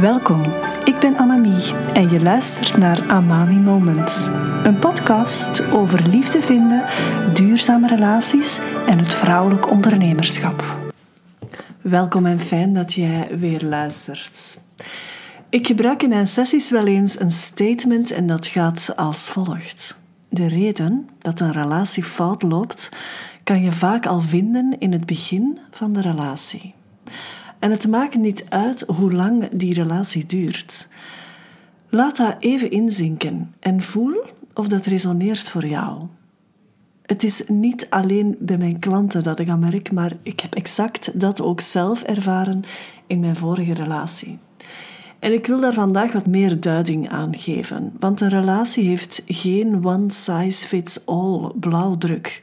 Welkom, ik ben Annemie en je luistert naar Amami Moments. Een podcast over liefde vinden, duurzame relaties en het vrouwelijk ondernemerschap. Welkom en fijn dat jij weer luistert. Ik gebruik in mijn sessies wel eens een statement en dat gaat als volgt. De reden dat een relatie fout loopt, kan je vaak al vinden in het begin van de relatie. En het maakt niet uit hoe lang die relatie duurt. Laat dat even inzinken en voel of dat resoneert voor jou. Het is niet alleen bij mijn klanten dat ik dat merk, maar ik heb exact dat ook zelf ervaren in mijn vorige relatie. En ik wil daar vandaag wat meer duiding aan geven, want een relatie heeft geen one size fits all blauwdruk.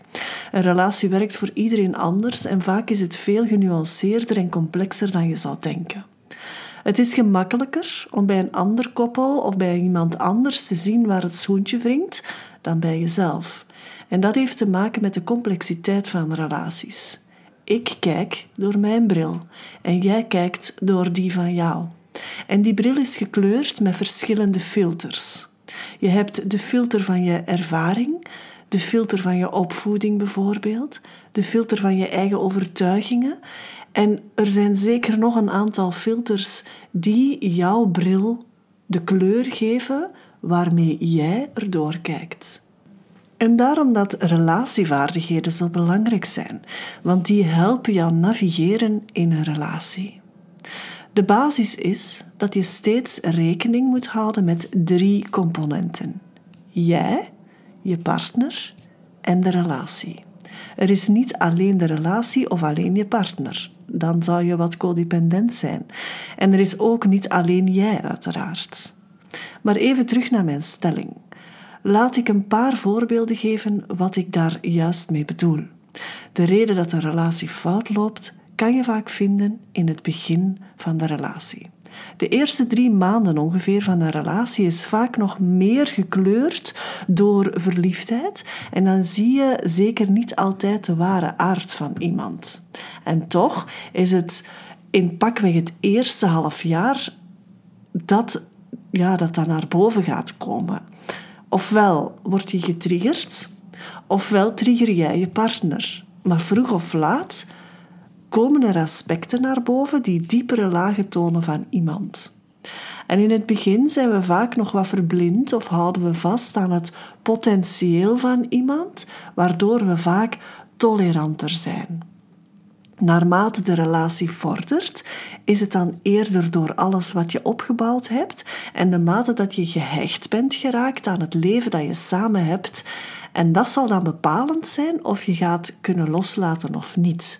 Een relatie werkt voor iedereen anders en vaak is het veel genuanceerder en complexer dan je zou denken. Het is gemakkelijker om bij een ander koppel of bij iemand anders te zien waar het schoentje wringt dan bij jezelf. En dat heeft te maken met de complexiteit van relaties. Ik kijk door mijn bril en jij kijkt door die van jou. En die bril is gekleurd met verschillende filters. Je hebt de filter van je ervaring, de filter van je opvoeding bijvoorbeeld, de filter van je eigen overtuigingen. En er zijn zeker nog een aantal filters die jouw bril de kleur geven waarmee jij erdoor kijkt. En daarom dat relatievaardigheden zo belangrijk zijn, want die helpen jou navigeren in een relatie. De basis is dat je steeds rekening moet houden met drie componenten: jij, je partner en de relatie. Er is niet alleen de relatie of alleen je partner. Dan zou je wat codependent zijn. En er is ook niet alleen jij, uiteraard. Maar even terug naar mijn stelling. Laat ik een paar voorbeelden geven wat ik daar juist mee bedoel. De reden dat een relatie fout loopt, kan je vaak vinden in het begin van de relatie. De eerste drie maanden ongeveer van een relatie is vaak nog meer gekleurd door verliefdheid en dan zie je zeker niet altijd de ware aard van iemand. En toch is het in pakweg het eerste half jaar dat, ja, dat dan naar boven gaat komen. Ofwel word je getriggerd, ofwel trigger jij je partner. Maar vroeg of laat komen er aspecten naar boven die diepere lagen tonen van iemand. En in het begin zijn we vaak nog wat verblind of houden we vast aan het potentieel van iemand, waardoor we vaak toleranter zijn. Naarmate de relatie vordert, is het dan eerder door alles wat je opgebouwd hebt en de mate dat je gehecht bent geraakt aan het leven dat je samen hebt. En dat zal dan bepalend zijn of je gaat kunnen loslaten of niet.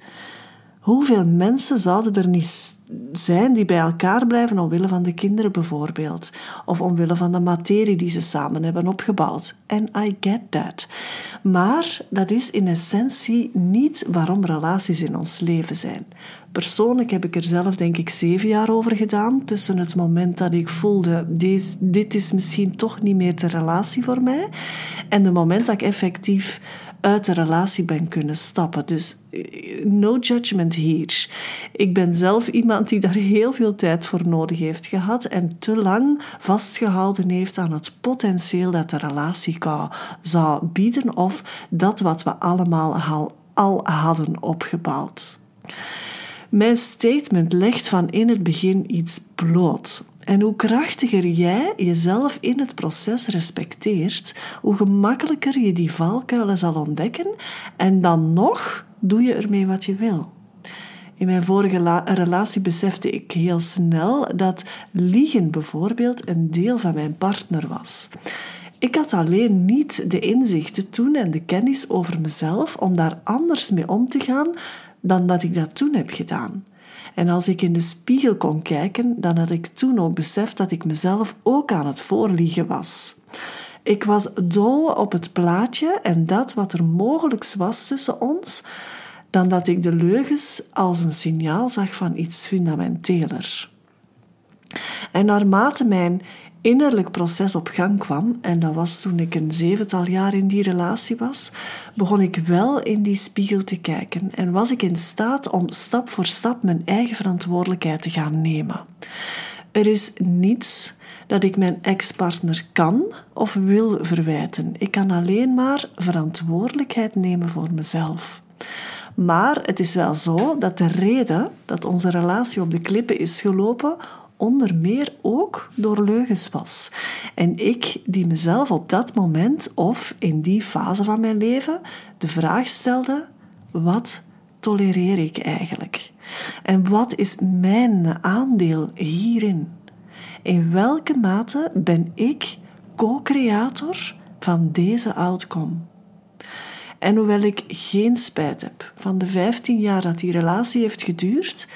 Hoeveel mensen zouden er niet zijn die bij elkaar blijven omwille van de kinderen bijvoorbeeld, of omwille van de materie die ze samen hebben opgebouwd? En I get that. Maar dat is in essentie niet waarom relaties in ons leven zijn. Persoonlijk heb ik er zelf denk ik zeven jaar over gedaan, tussen het moment dat ik voelde, deze, dit is misschien toch niet meer de relatie voor mij, en het moment dat ik effectief uit de relatie ben kunnen stappen. Dus no judgment hier. Ik ben zelf iemand die daar heel veel tijd voor nodig heeft gehad en te lang vastgehouden heeft aan het potentieel dat de relatie zou bieden of dat wat we allemaal al, al hadden opgebouwd. Mijn statement legt van in het begin iets bloot. En hoe krachtiger jij jezelf in het proces respecteert, hoe gemakkelijker je die valkuilen zal ontdekken en dan nog doe je ermee wat je wil. In mijn vorige relatie besefte ik heel snel dat liegen bijvoorbeeld een deel van mijn partner was. Ik had alleen niet de inzichten toen en de kennis over mezelf om daar anders mee om te gaan dan dat ik dat toen heb gedaan. En als ik in de spiegel kon kijken, dan had ik toen ook beseft dat ik mezelf ook aan het voorliegen was. Ik was dol op het plaatje en dat wat er mogelijk was tussen ons, dan dat ik de leugens als een signaal zag van iets fundamenteler. En naarmate mijn innerlijk proces op gang kwam, en dat was toen ik een zevental jaar in die relatie was, begon ik wel in die spiegel te kijken en was ik in staat om stap voor stap mijn eigen verantwoordelijkheid te gaan nemen. Er is niets dat ik mijn ex-partner kan of wil verwijten. Ik kan alleen maar verantwoordelijkheid nemen voor mezelf. Maar het is wel zo dat de reden dat onze relatie op de klippen is gelopen onder meer ook door leugens was. En ik die mezelf op dat moment of in die fase van mijn leven de vraag stelde: wat tolereer ik eigenlijk? En wat is mijn aandeel hierin? In welke mate ben ik co-creator van deze outcome? En hoewel ik geen spijt heb van de 15 jaar dat die relatie heeft geduurd,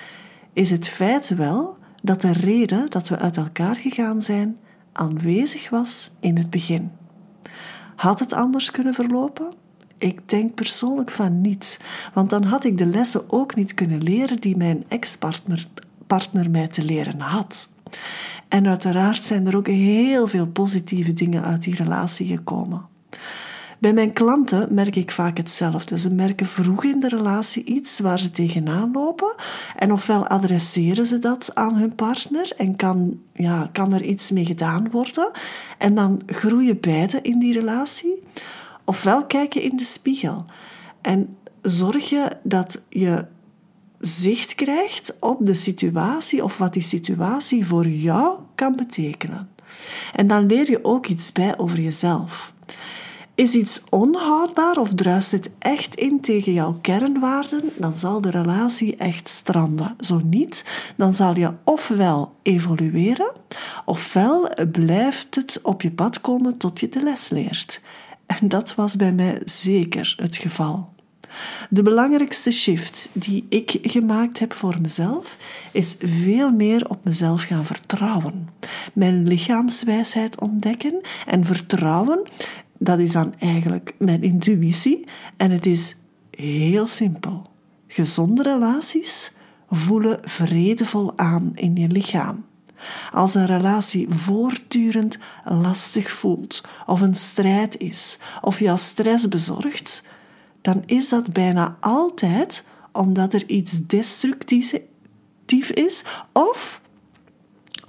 is het feit wel dat de reden dat we uit elkaar gegaan zijn aanwezig was in het begin. Had het anders kunnen verlopen? Ik denk persoonlijk van niet, want dan had ik de lessen ook niet kunnen leren die mijn ex-partner partner mij te leren had. En uiteraard zijn er ook heel veel positieve dingen uit die relatie gekomen. Bij mijn klanten merk ik vaak hetzelfde. Ze merken vroeg in de relatie iets waar ze tegenaan lopen. En ofwel adresseren ze dat aan hun partner en kan, ja, kan er iets mee gedaan worden. En dan groeien beide in die relatie. Ofwel kijk je in de spiegel en zorg je dat je zicht krijgt op de situatie of wat die situatie voor jou kan betekenen. En dan leer je ook iets bij over jezelf. Is iets onhoudbaar of druist het echt in tegen jouw kernwaarden, dan zal de relatie echt stranden. Zo niet, dan zal je ofwel evolueren, ofwel blijft het op je pad komen tot je de les leert. En dat was bij mij zeker het geval. De belangrijkste shift die ik gemaakt heb voor mezelf is veel meer op mezelf gaan vertrouwen. Mijn lichaamswijsheid ontdekken en vertrouwen dat is dan eigenlijk mijn intuïtie. En het is heel simpel. Gezonde relaties voelen vredevol aan in je lichaam. Als een relatie voortdurend lastig voelt, of een strijd is, of jou stress bezorgt, dan is dat bijna altijd omdat er iets destructief is of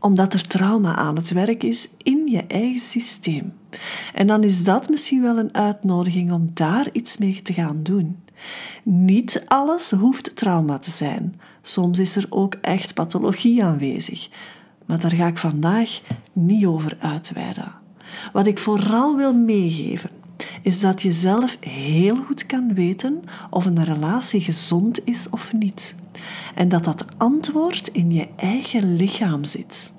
omdat er trauma aan het werk is in je eigen systeem. En dan is dat misschien wel een uitnodiging om daar iets mee te gaan doen. Niet alles hoeft trauma te zijn. Soms is er ook echt pathologie aanwezig. Maar daar ga ik vandaag niet over uitweiden. Wat ik vooral wil meegeven, is dat je zelf heel goed kan weten of een relatie gezond is of niet. En dat dat antwoord in je eigen lichaam zit.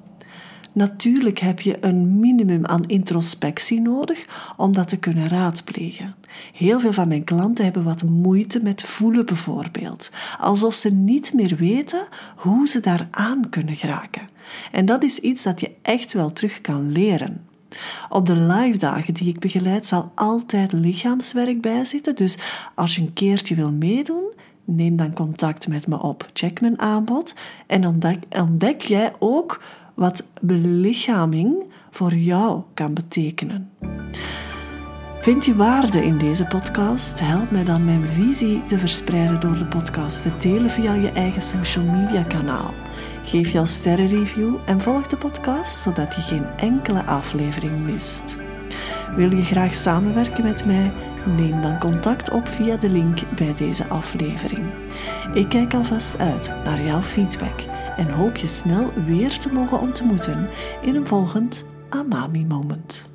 Natuurlijk heb je een minimum aan introspectie nodig om dat te kunnen raadplegen. Heel veel van mijn klanten hebben wat moeite met voelen bijvoorbeeld, alsof ze niet meer weten hoe ze daar aan kunnen geraken. En dat is iets dat je echt wel terug kan leren. Op de live dagen die ik begeleid zal altijd lichaamswerk bijzitten, dus als je een keertje wil meedoen, neem dan contact met me op. Check mijn aanbod en ontdek, ontdek jij ook wat belichaming voor jou kan betekenen. Vind je waarde in deze podcast? Help mij dan mijn visie te verspreiden door de podcast te delen via je eigen social media kanaal. Geef jouw sterrenreview en volg de podcast zodat je geen enkele aflevering mist. Wil je graag samenwerken met mij? Neem dan contact op via de link bij deze aflevering. Ik kijk alvast uit naar jouw feedback en hoop je snel weer te mogen ontmoeten in een volgend Amami Moment.